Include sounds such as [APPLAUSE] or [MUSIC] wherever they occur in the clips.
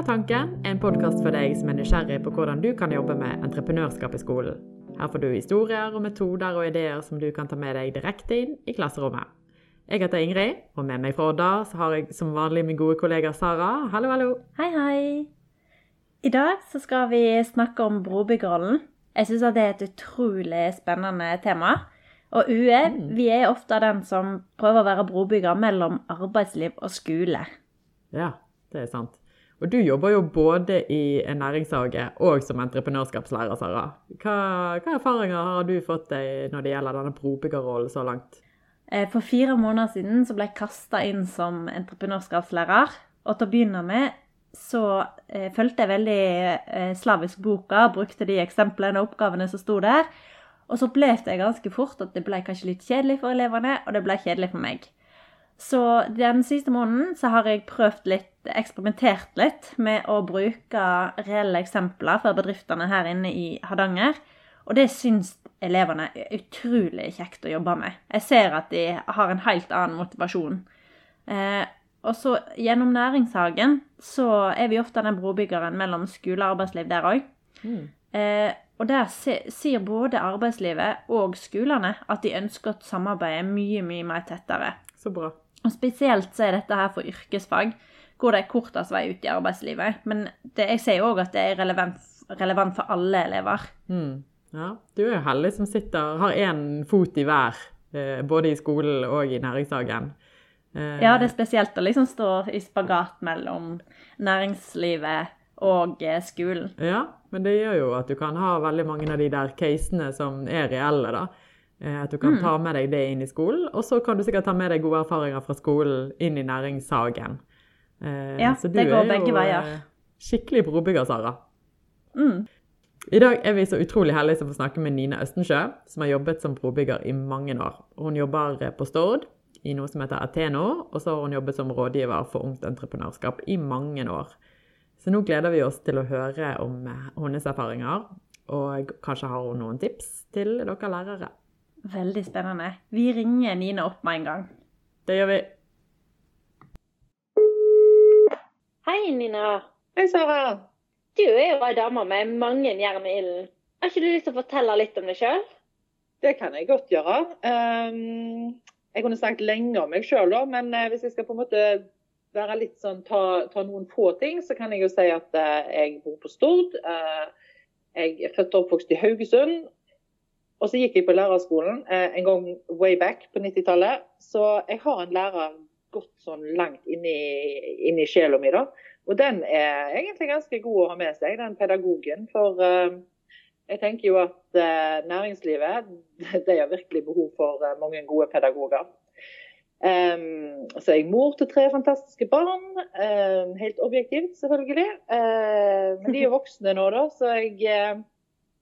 er tanken, en podkast for deg som er nysgjerrig på hvordan du kan jobbe med entreprenørskap i skolen. Her får du historier og metoder og ideer som du kan ta med deg direkte inn i klasserommet. Jeg heter Ingrid, og med meg fra Odda så har jeg som vanlig min gode kollega Sara. Hallo, hallo. Hei, hei. I dag så skal vi snakke om brobyggerrollen. Jeg syns det er et utrolig spennende tema. Og UE, vi er ofte den som prøver å være brobygger mellom arbeidsliv og skole. Ja, det er sant. Og du jobber jo både i en næringshage og som entreprenørskapslærer, Sara. Hva, hva erfaringer har du fått deg når det gjelder denne brobyggerrollen så langt? Eh, For fire måneder siden så ble jeg kasta inn som entreprenørskapslærer. Og til å begynne med så eh, fulgte jeg veldig eh, slavisk boka, brukte de eksemplene og oppgavene som sto der. Og så opplevde jeg ganske fort at det ble kanskje litt kjedelig for elevene, og det ble kjedelig for meg. Så den siste måneden så har jeg prøvd litt, eksperimentert litt med å bruke reelle eksempler fra bedriftene her inne i Hardanger. Og det syns elevene er utrolig kjekt å jobbe med. Jeg ser at de har en helt annen motivasjon. Eh, og så gjennom Næringshagen så er vi ofte den brobyggeren mellom skole og arbeidsliv der òg. Eh, og der sier både arbeidslivet og skolene at de ønsker å samarbeide mye, mye mer tettere. Så bra. Og spesielt så er dette her for yrkesfag, hvor det er kortest vei ut i arbeidslivet. Men det, jeg sier òg at det er relevant, relevant for alle elever. Mm. Ja, du er jo heldig som sitter, har én fot i hver, eh, både i skolen og i næringshagen. Eh, Ja, det er spesielt å liksom stå i spagat mellom næringslivet og eh, skolen. Ja, men det gjør jo at du kan ha veldig mange av de der casene som er reelle, da. At du kan ta med deg det inn i skolen, og så kan du sikkert ta med deg gode erfaringer fra skolen inn i næringshagen. Eh, Ja, det går begge veier. eh, Skikkelig brobygger, Sara. Mm. I dag er vi så utrolig heldige som får snakke med Nina Østensjø, som har jobbet som brobygger i mange år. Hun jobber eh, på Stord i noe som heter Ateno, og så har hun jobbet som rådgiver for ungt entreprenørskap i mange år. Så nå gleder vi oss til å høre om eh, hennes erfaringer, og kanskje har hun noen tips til dere lærere. Veldig spennende. Vi ringer Nina opp med en gang. Det gjør vi. Hei, Nina. Hei, Sara. Du er jo ei dame med mange jern i ilden. Har ikke du lyst til å fortelle litt om deg sjøl? Det kan jeg godt gjøre. Ehm, jeg kunne snakket lenge om meg sjøl, men eh, hvis jeg skal på en måte være litt sånn, ta, ta noen få ting, så kan jeg jo si at eh, jeg bor på Stord. Eh, jeg er født og oppvokst i Haugesund. Og så gikk jeg på lærerskolen en gang way back på 90-tallet. Så jeg har en lærer gått sånn langt inn i, sjela mi, da. Og den er egentlig ganske god å ha med seg, den pedagogen. For eh, jeg tenker jo at eh, næringslivet [LAUGHS] de har virkelig behov for eh, mange gode pedagoger. Um, så er jeg mor til tre fantastiske barn. Um, helt objektivt, selvfølgelig. Eh, men de er [LAUGHS] voksne nå, da, så jeg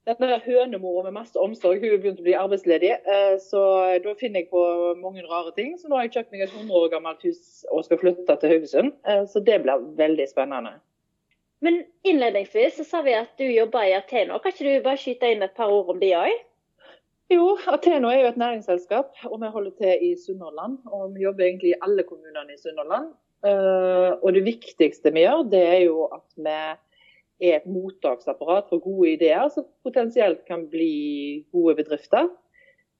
Denne hønemora med masse omsorg hun begynte å bli arbeidsledig, eh, så da finner jeg på mange rare ting. Så nå har jeg kjøpt meg et 100 år gammelt hus og skal flytte til Haugesund. Eh, så det blir veldig spennende. Men innledningsvis så sa vi at du jobber i Ateno. Kan ikke du bare skyte inn et par ord om de òg? Jo, Ateno er jo et næringsselskap, og vi holder til i Sunnhordland. Og vi jobber egentlig i alle kommunene i Sunnhordland. Eh, og det viktigste vi gjør, det er jo at vi er et mottaksapparat for gode ideer som potensielt kan bli gode bedrifter.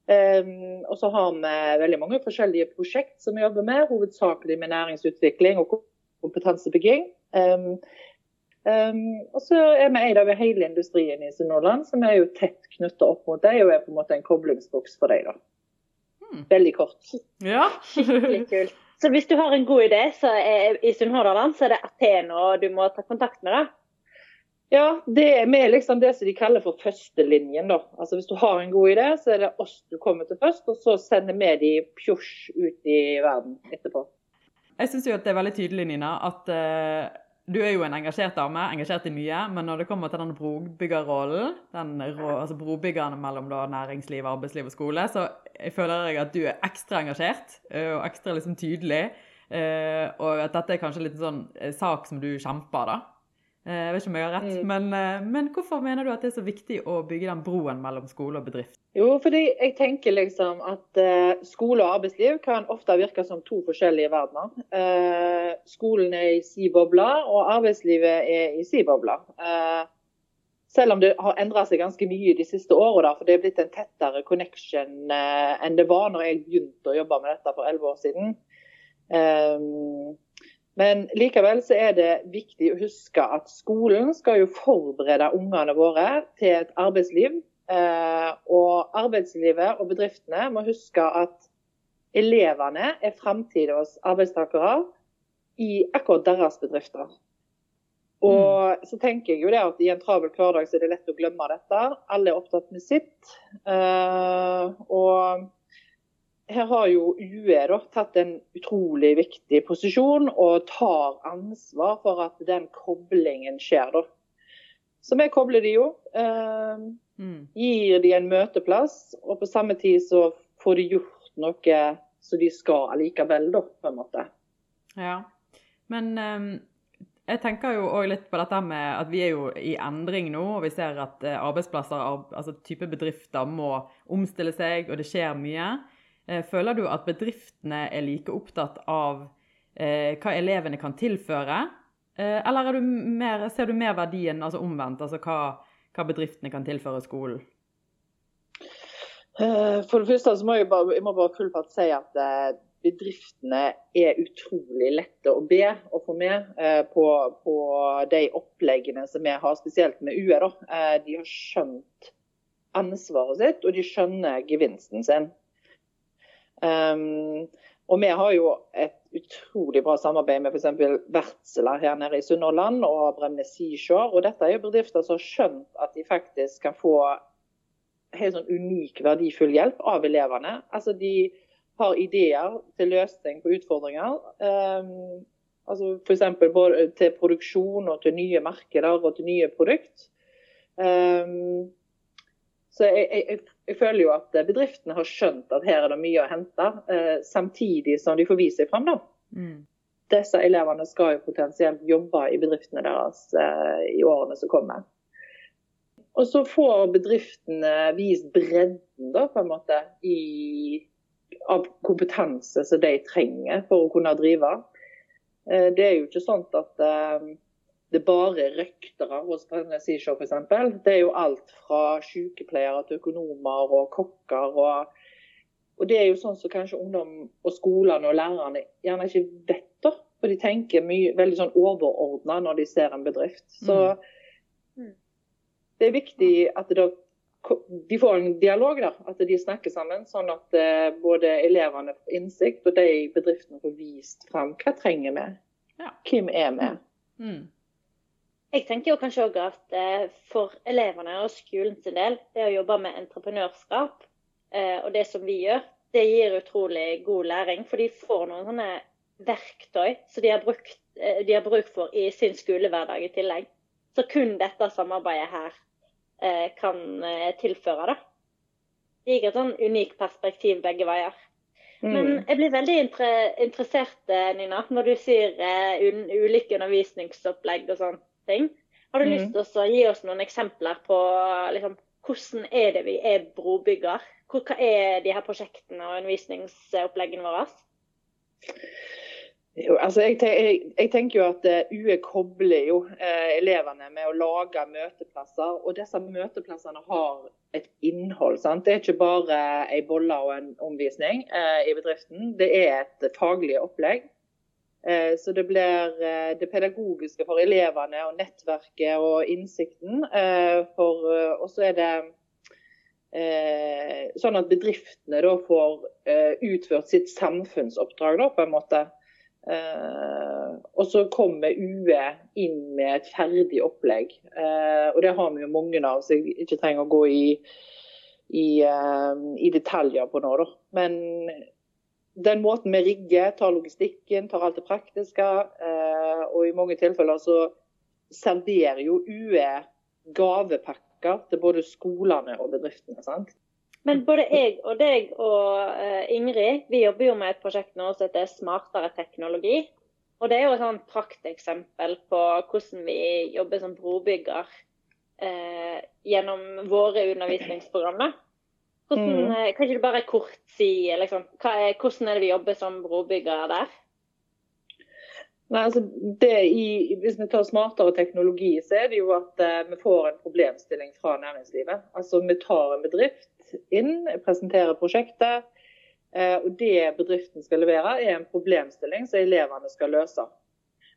Um, og så har vi veldig mange forskjellige prosjekt som vi jobber med, hovedsakelig med næringsutvikling og kompetansebygging. Um, um, og så er vi eid av hele industrien i Sunnhordland, som er jo tett knytta opp mot dem og er på en måte en koblingsboks for dem. Hmm. Veldig kort. Ja. Skikkelig kult. [LAUGHS] Så hvis du har en god idé så er, i Sunnhordland, så er det Ateno du må ta kontakt med. da. Ja, det er med liksom det som de kaller for førstelinjen. da. Altså Hvis du har en god idé, så er det oss du kommer til først, og så sender vi de pjosj ut i verden etterpå. Jeg syns jo at det er veldig tydelig, Nina, at uh, du er jo en engasjert dame, engasjert i mye, men når det kommer til den brobyggerrollen, den altså brobyggerne mellom da, næringsliv, arbeidsliv og skole, så jeg føler jeg at du er ekstra engasjert eh, og ekstra liksom tydelig. uh, og at dette er kanskje litt sånn sak som du kjemper, da. Eh, Jeg vet ikke om jeg har rett, Mm. men, eh, men hvorfor mener du at det er så viktig å bygge den broen mellom skole og bedrift? Jo, fordi jeg tenker liksom at uh, skole og arbeidsliv kan ofte virke som to forskjellige verdener. Uh, skolen er i si boble, og arbeidslivet er i si boble. Uh, selv om det har endra seg ganske mye de siste åra, for det er blitt en tettere connection enn det var når jeg begynte å jobbe med dette for elleve år siden. Eh, men likevel så er det viktig å huske at skolen skal jo forberede ungene våre til et arbeidsliv. Eh, og arbeidslivet og bedriftene må huske at elevene er framtidas arbeidstakere i akkurat deres bedrifter. Og så tenker jeg jo det at i en travel hverdag så er det lett å glemme dette. Alle er opptatt med sitt. Eh, og her har jo UE da, tatt en utrolig viktig posisjon og tar ansvar for at den koblingen skjer. da. Så vi kobler de jo. Eh, gir de en møteplass, og på samme tid så får de gjort noe som de skal allikevel, da, på en måte. Ja. Men eh, jeg tenker jo òg litt på dette med at vi er jo i endring nå, og vi ser at eh, arbeidsplasser, altså type bedrifter, må omstille seg, og det skjer mye. Eh, føler du at bedriftene er like opptatt av eh, hva elevene kan tilføre? Eh, eller er du mer, ser du mer verdien altså omvendt, altså hva, hva bedriftene kan tilføre skolen? For det første må jeg, bare, jeg må bare full fart si at bedriftene er utrolig lette å be og få med på, på de oppleggene som vi har, spesielt med UE. De har skjønt ansvaret sitt, og de skjønner gevinsten sin. Um, og vi har jo et utrolig bra samarbeid med f.eks. Vertsela her nede i Sunnhordland og Bremnes Seashore. Og dette er jo bedrifter som har skjønt at de faktisk kan få helt sånn unik, verdifull hjelp av elevene. Altså De har ideer til løsning på utfordringer. Um, altså F.eks. både til produksjon og til nye markeder og til nye produkt. Um, så jeg, jeg, jeg, jeg føler jo at bedriftene har skjønt at her er det mye å hente, eh, samtidig som de får vise seg frem. da. Mm. Disse elevene skal jo potensielt jobbe i bedriftene deres eh, i årene som kommer. Og så får bedriftene vist bredden da, på en måte, i, av kompetanse som de trenger for å kunne drive. Eh, det er jo ikke sånn at eh, det bare er røktere hos Brenne for f.eks. Det er jo alt fra sykepleiere til økonomer og kokker. Og, og det er jo sånn som kanskje ungdom og skolene og lærerne gjerne ikke vet. da, For de tenker mye, veldig sånn overordna når de ser en bedrift. Så Mm. det er viktig at det da, de får en dialog der, at de snakker sammen. Sånn at eh, både elevene får innsikt, og de bedriftene får vist fram hva trenger vi. Ja. Hvem er vi? Mm. Jeg tenker jo kanskje også at eh, for elevene og skolen sin del, det å jobbe med entreprenørskap eh, og det som vi gjør, det gir utrolig god læring. For de får noen sånne verktøy som de har, brukt, eh, de har bruk for i sin skolehverdag i tillegg. Så kun dette samarbeidet her kan tilføre det. Det gir et sånn unikt perspektiv begge veier. Men Mm. jeg blir veldig interessert, Nina, når du sier ulike undervisningsopplegg og sånne ting. Har du Mm. lyst til å gi oss noen eksempler på liksom, hvordan er det vi er brobygger? Hvor, hva er de her prosjektene og undervisningsoppleggene våre? Jo, altså jeg, tenker, jeg, jeg tenker jo at eh, UE kobler jo eh, elevene med å lage møteplasser. Og disse møteplassene har et innhold. sant? Det er ikke bare ei bolle og en omvisning eh, i bedriften. Det er et faglig opplegg. Eh, så det blir eh, det pedagogiske for elevene og nettverket og innsikten. Eh, og så er det sånn at bedriftene da får utført sitt samfunnsoppdrag da, på en måte. Og så kommer UE inn med et ferdig opplegg. Og det har vi jo mange av, så jeg ikke trenger å gå i, i, i detaljer på nå. Da. Men den måten vi rigger, tar logistikken, tar alt det praktiske, eh, og i mange tilfeller så serverer jo UE gavepakker til både skolene og bedriftene. sant? Men både jeg og deg og eh, Ingrid vi jobber jo med et prosjekt nå som heter Smartere teknologi. Og det er jo et sånn prakteksempel på hvordan vi jobber som brobygger eh, gjennom våre undervisningsprogrammer. Hvordan, Mm. eh, Kan ikke du bare kort si liksom, er, hvordan er det vi jobber som brobyggere der? Nei, altså det i, Hvis vi tar smartere teknologi, så er det jo at eh, vi får en problemstilling fra næringslivet. Altså Vi tar en bedrift inn, presenterer prosjektet. Eh, og det bedriften skal levere, er en problemstilling som elevene skal løse.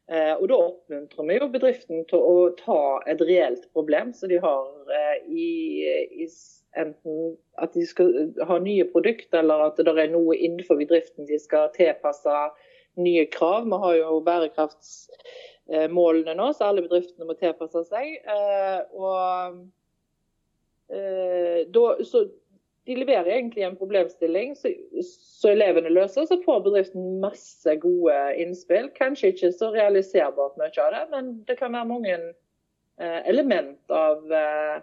Eh, og da oppmuntrer vi jo bedriften til å ta et reelt problem som de har eh, i, i enten at de skal ha nye produkter, eller at det er noe innenfor bedriften de skal tilpasse nye krav. Vi har jo bærekraftsmålene nå, så alle bedriftene må tilpasse seg. Eh, Og eh, da, så de leverer egentlig en problemstilling så, elevene løser, så får bedriften masse gode innspill. Kanskje ikke så realiserbart mye av det, men det kan være mange eh, element av, eh,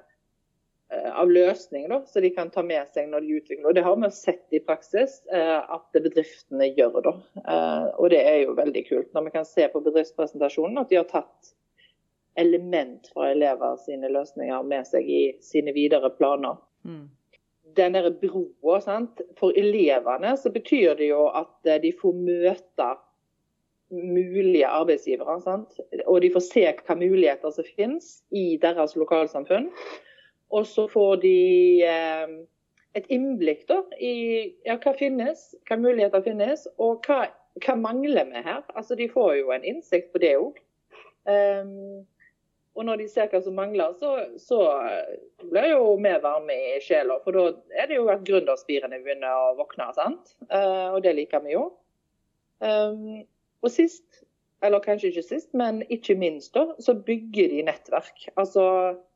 av løsning da, som de kan ta med seg når de utvikler. Og Det har vi sett i praksis eh, at bedriftene gjør. da. Eh, og det er jo veldig kult når vi kan se på bedriftspresentasjonen at de har tatt element fra elever sine løsninger med seg i sine videre planer Mm. Den der broa, sant? For elevene så betyr det jo at eh, de får møte mulige arbeidsgivere. Sant? Og de får se hva muligheter som finnes i deres lokalsamfunn. Og så får de eh, et innblikk da, i ja, hva finnes, hva muligheter finnes, og hva, hva mangler vi her. Altså, de får jo en innsikt på det òg. Og når de ser hva som mangler, så, så blir jo vi varme i sjela. For da er det jo at gründerspirene begynner å våkne, sant? Uh, og det liker vi jo. Um, og sist, eller kanskje ikke sist, men ikke minst, da, så bygger de nettverk. Altså,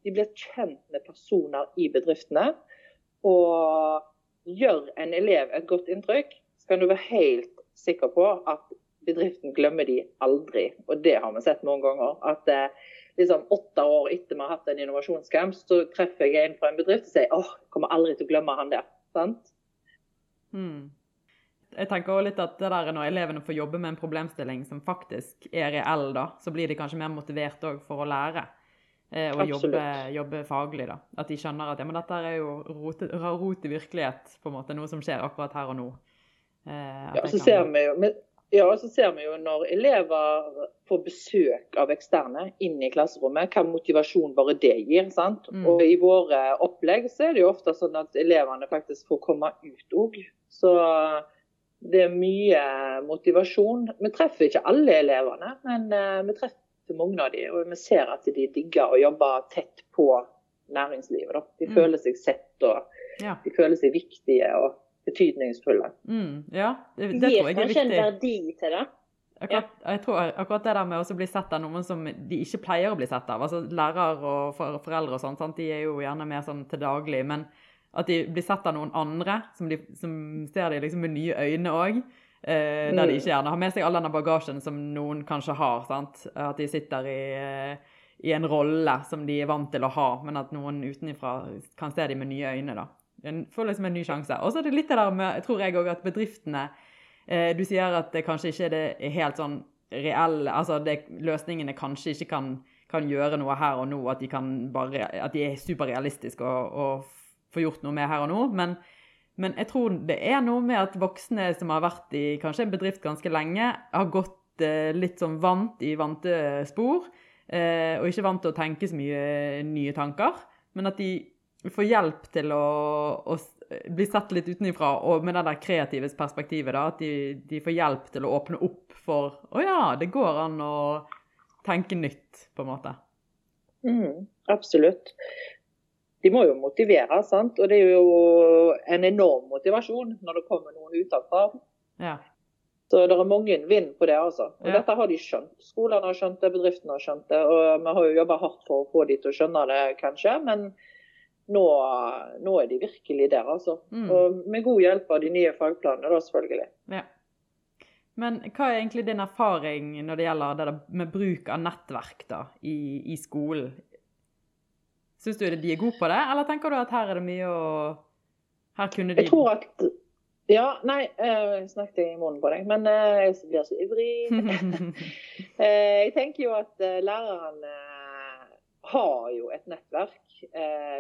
de blir kjent med personer i bedriftene. Og gjør en elev et godt inntrykk, så kan du være helt sikker på at bedriften glemmer de aldri. Og det har vi sett noen ganger. at eh, liksom åtte år etter vi har hatt en innovasjonscamp, så treffer jeg en fra en bedrift og sier åh, jeg kommer aldri til å glemme han der. Sant? Mm. Jeg tenker også litt at det der Når elevene får jobbe med en problemstilling som faktisk er reell, da, så blir de kanskje mer motivert for å lære. Eh, og jobbe, jobbe faglig. da. At de skjønner at ja, men dette er jo rot, rot i virkelighet, på en måte, noe som skjer akkurat her og nå. Eh, Ja, og så kan- ser vi jo, ja, så ser vi jo når elever får besøk av eksterne inn i klasserommet, hva motivasjon bare det gir. sant? Mm. Og i våre opplegg så er det jo ofte sånn at elevene faktisk får komme ut òg. Så det er mye motivasjon. Vi treffer ikke alle elevene, men eh, vi treffer mange av dem. Og vi ser at de digger å jobbe tett på næringslivet. Da. De Mm. føler seg sett og Ja. de føler seg viktige og betydningsfulle. Mm, ja, det, det Gir tror jeg er kanskje en verdi til det. Akkurat, jeg tror akkurat det der med å bli sett av noen som de ikke pleier å bli sett av, altså lærere og foreldre og sånn, de er jo gjerne mer sånn til daglig, men at de blir sett av noen andre som, de, som ser de liksom med nye øyne òg. Eh, der de Mm. ikke gjerne har med seg all denne bagasjen som noen kanskje har. sant? At de sitter i, eh, i en rolle som de er vant til å ha, men at noen utenfra kan se dem med nye øyne. da. Får liksom en ny sjanse. Og så er det litt det der med, jeg tror jeg òg, at bedriftene Du sier at det kanskje ikke er helt sånn reell Altså det, løsningene kanskje ikke kan, kan gjøre noe her og nå, at de, bare, at de er superrealistiske og, og få gjort noe med her og nå. Men, men jeg tror det er noe med at voksne som har vært i kanskje en bedrift ganske lenge, har gått eh, litt sånn vant i vante spor, eh, og ikke vant til å tenke så mye nye tanker. Men at de får hjelp til å s- bli sett litt utenifra, og med det der kreative perspektivet, da, at de, de får hjelp til å åpne opp for Å ja, det går an å tenke nytt, på en måte. Mm, absolutt. De må jo motivere, sant? og det er jo en enorm motivasjon når det kommer noen utenfra. Ja. Så det er mange vinn på det, altså. Og Ja. dette har de skjønt. Skolene har skjønt det, bedriftene har skjønt det. Og vi har jo jobba hardt for å få de til å skjønne det, kanskje. Men nå, nå er de virkelig der, altså. Mm. Og med god hjelp av de nye fagplanene, da, selvfølgelig. ja. Men hva er egentlig din erfaring når det gjelder det med bruk av nettverk da, i, i skolen? Syns du de er gode på det, eller tenker du at her er det mye å Her kunne de Jeg tror at Ja, nei, eh, jeg snakket i munnen på deg, men eh, jeg blir så ivrig. [LAUGHS] [LAUGHS] Eh, jeg tenker jo at lærerne har jo et nettverk,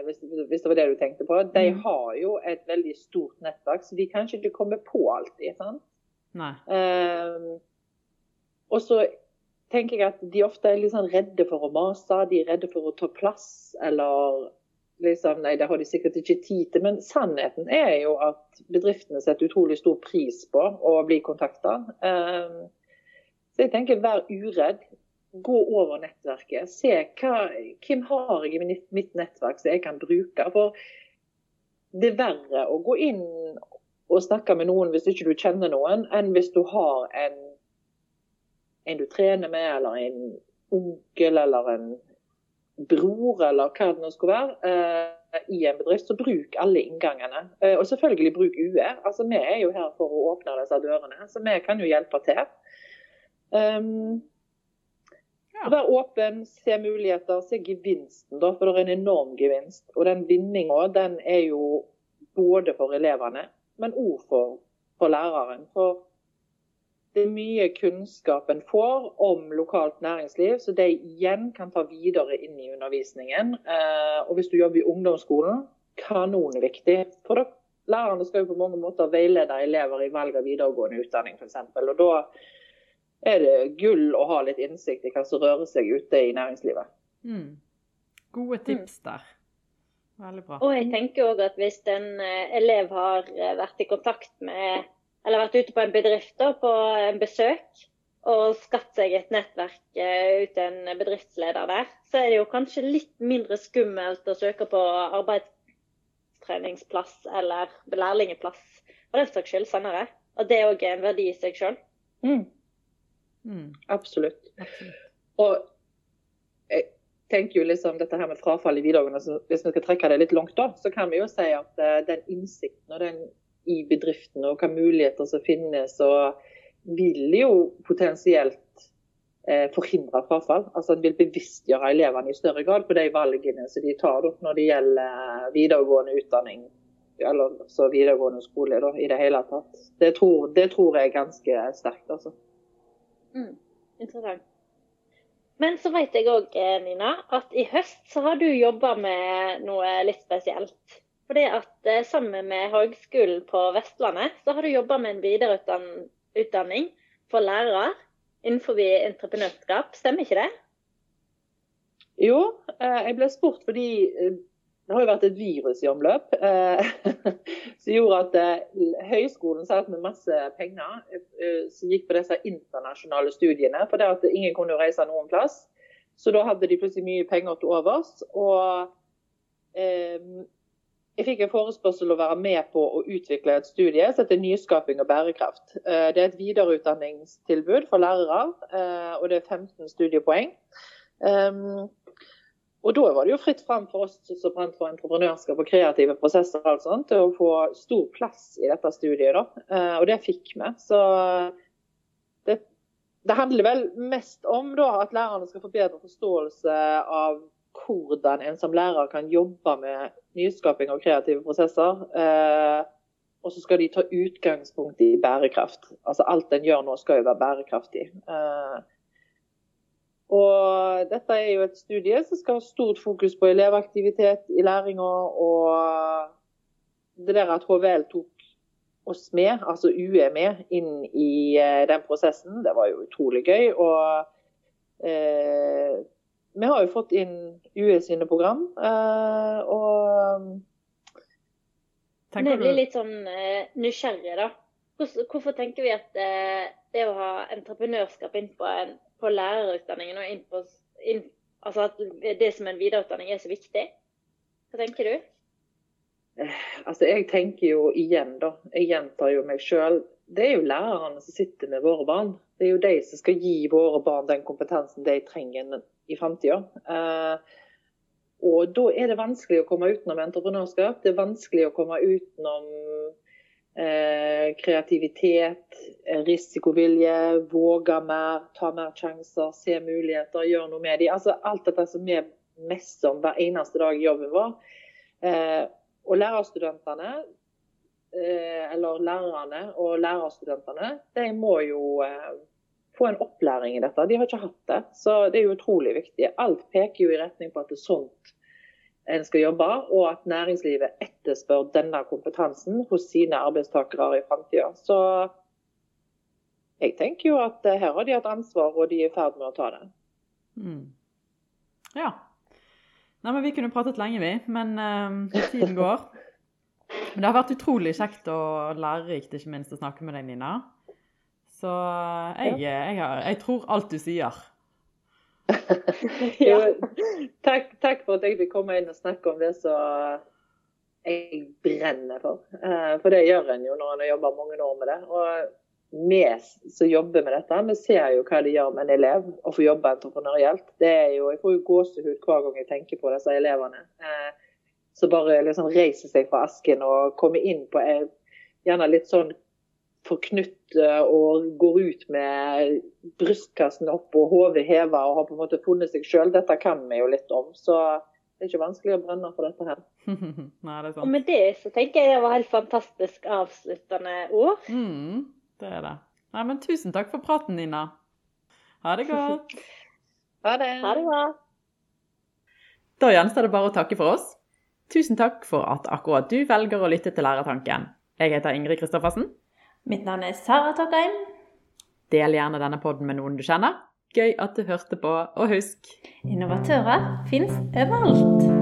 hvis det var det du tenkte på. De mm. har jo et veldig stort nettverk, så de kan ikke komme på alltid. sant? Nei. Og så tenker jeg at de ofte er litt sånn redde for å mase, de er redde for å ta plass, eller liksom, nei, det har de sikkert ikke tid til. Men sannheten er jo at bedriftene setter utrolig stor pris på å bli kontakta. Eh, så jeg tenker vær uredd. Gå over nettverket. Se hva, hvem har jeg i mitt nettverk som jeg kan bruke. For det er verre å gå inn og snakke med noen hvis ikke du kjenner noen, enn hvis du har en, en du trener med, eller en onkel eller en bror eller hva det nå skulle være, eh, i en bedrift, så bruk alle inngangene. Eh, og selvfølgelig bruk UE. Altså, Vi er jo her for å åpne disse dørene, så vi kan jo hjelpe til. Um, ja. Vær åpen, se muligheter, se gevinsten, da, for det er en enorm gevinst. Og den vinninga den er jo både for elevene, men òg for, for læreren. For det er mye kunnskap en får om lokalt næringsliv, så det igjen kan ta videre inn i undervisningen. Eh, og hvis du jobber i ungdomsskolen, kanonviktig. For da, lærerne skal jo på mange måter veilede elever i valg av videregående utdanning f.eks. Og da er det gull å ha litt innsikt i hva som rører seg ute i næringslivet. Mm. Gode tips der. Veldig bra. Og jeg tenker òg at hvis en eh, elev har eh, vært i kontakt med eller vært ute på en bedrift da, på en besøk og skapt seg et nettverk ut til en bedriftsleder der, så er det jo kanskje litt mindre skummelt å søke på arbeidstreningsplass eller lærlingeplass for den saks skyld senere. Og det òg er en verdi i seg sjøl. Mm. Mm. Absolutt. Absolutt. Og jeg tenker jo liksom dette her med frafall i videregående, hvis vi skal trekke det litt langt, da, så kan vi jo si at uh, den innsikten og den i bedriften og hvilke muligheter som finnes, og vil jo potensielt eh, forhindre frafall. Altså En vil bevisstgjøre elevene i større grad på de valgene som de tar da, når det gjelder videregående utdanning eller så videregående skole da, i det hele tatt. Det tror, det tror jeg er ganske sterkt. altså. Mm, interessant. Men så vet jeg òg, eh, Nina, at i høst så har du jobba med noe litt spesielt. Fordi at eh, Sammen med Høgskolen på Vestlandet så har du jobba med en videreutdanning for lærere innenfor entreprenørskap. Stemmer ikke det? Jo, eh, jeg ble spurt fordi det har jo vært et virus i omløp [LAUGHS] som gjorde at høyskolen satt med masse penger som gikk på disse internasjonale studiene. For det at ingen kunne reise noen plass. Så da hadde de plutselig mye penger til overs. Og jeg fikk en forespørsel å være med på å utvikle et studie som heter Nyskaping og bærekraft. Eh, det er et videreutdanningstilbud for lærere, eh, og det er 15 studiepoeng. Ehm, og Da var det jo fritt frem for oss som brant for entreprenørskap og kreative prosesser og sånt, til å få stor plass i dette studiet. Da. Eh, og det fikk vi. Så det, det handler vel mest om da, at lærerne skal få bedre forståelse av hvordan en som lærer kan jobbe med nyskaping og kreative prosesser. Eh, og så skal de ta utgangspunkt i bærekraft. Altså Alt en gjør nå skal jo være bærekraftig. Eh, og dette er jo et studie som skal ha stort fokus på elevaktivitet i læringa. Og det der at HVL tok oss med, altså UE med, inn i eh, den prosessen, det var jo utrolig gøy. Og eh, vi har jo fått inn UE sine program. Eh, og Vi blir litt sånn eh, nysgjerrige, da. Hvorfor, hvorfor, tenker vi at uh, det å ha entreprenørskap inn på, en, på lærerutdanningen og inn på inn, Altså at det som en videreutdanning er så viktig? Hva tenker du? Altså, jeg tenker jo igjen, da. Jeg gjentar jo meg sjøl. Det er jo lærerne som sitter med våre barn. Det er jo de som skal gi våre barn den kompetansen de trenger i framtida. Eh, og da er det vanskelig å komme utenom entreprenørskap. Det er vanskelig å komme utenom eh, kreativitet, risikovilje, våge mer, ta mer sjanser, se muligheter, gjøre noe med dem. Altså alt dette som vi messer om hver eneste dag i jobben vår. Eh, og lærerstudentene eh, eller lærerne og lærerstudentene, de må jo eh, få en opplæring i dette. De har ikke hatt det. Så det er jo utrolig viktig. Alt peker jo i retning på at det er sånt en skal jobbe, og at næringslivet etterspør denne kompetansen hos sine arbeidstakere i framtida. Så jeg tenker jo at eh, her har de hatt ansvar, og de er i ferd med å ta det. Mm. Ja. Nei, men Vi kunne pratet lenge, vi. Men uh, tiden går. Men det har vært utrolig kjekt og lærerikt ikke minst å snakke med deg, Nina. Så jeg, jeg, jeg, jeg tror alt du sier. [LAUGHS] ja. [LAUGHS] takk, takk, for at jeg fikk komme inn og snakke om det som jeg brenner for. Eh, for det gjør en jo når en har jobba mange år med det. Og vi som jobber med dette, vi ser jo hva det gjør med en elev å få jobbe entreprenørielt. Det er jo, Jeg får jo gåsehud hver gang jeg tenker på disse elevene. så som bare liksom reiser seg fra asken og kommer inn på en, gjerne litt sånn forknytt og går ut med brystkassen opp og hodet heva og har på en måte funnet seg sjøl. Dette kan vi jo litt om. Så det er ikke vanskelig å brenne for dette her. [LAUGHS] Nei, det er sant. Og med det så tenker jeg det var helt fantastisk avsluttende ord. Mm. Det er det. Nei, men tusen takk for praten, Nina. Ha det godt. [LAUGHS] ha det. Ha det bra. Da gjenstår det bare å takke for oss. Tusen takk for at akkurat du velger å lytte til Lærertanken. Jeg heter Ingrid Kristoffersen. Mitt navn er Sara Tokheim. Del gjerne denne podden med noen du kjenner. Gøy at du hørte på, og husk Innovatører fins overalt.